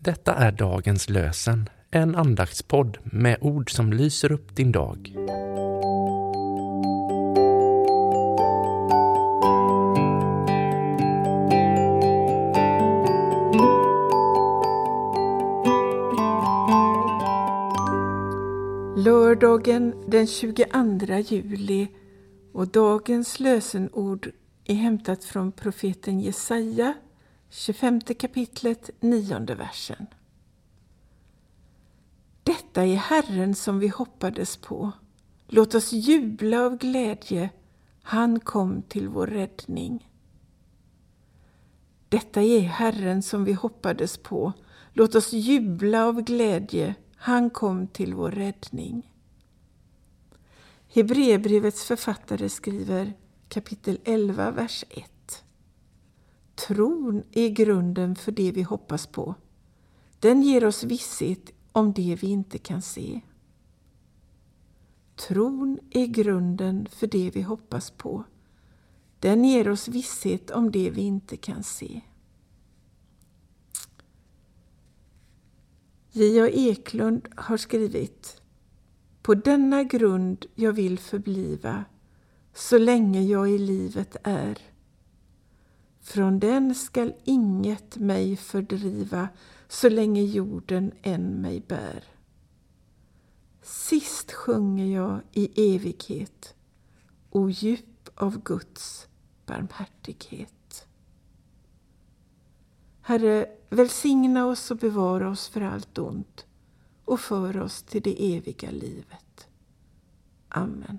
Detta är dagens lösen, en andaktspodd med ord som lyser upp din dag. Lördagen den 22 juli och dagens lösenord är hämtat från profeten Jesaja, 25 kapitlet, nionde versen. Detta är Herren som vi hoppades på. Låt oss jubla av glädje. Han kom till vår räddning. Detta är Herren som vi hoppades på. Låt oss jubla av glädje. Han kom till vår räddning. Hebreerbrevets författare skriver kapitel 11, vers 1. Tron är grunden för det vi hoppas på. Den ger oss visshet om det vi inte kan se. Tron är grunden för det vi hoppas på. Den ger oss visshet om det vi inte kan se. J.A. Eklund har skrivit På denna grund jag vill förbliva så länge jag i livet är. Från den skall inget mig fördriva så länge jorden än mig bär. Sist sjunger jag i evighet, o djup av Guds barmhärtighet. Herre, välsigna oss och bevara oss för allt ont och för oss till det eviga livet. Amen.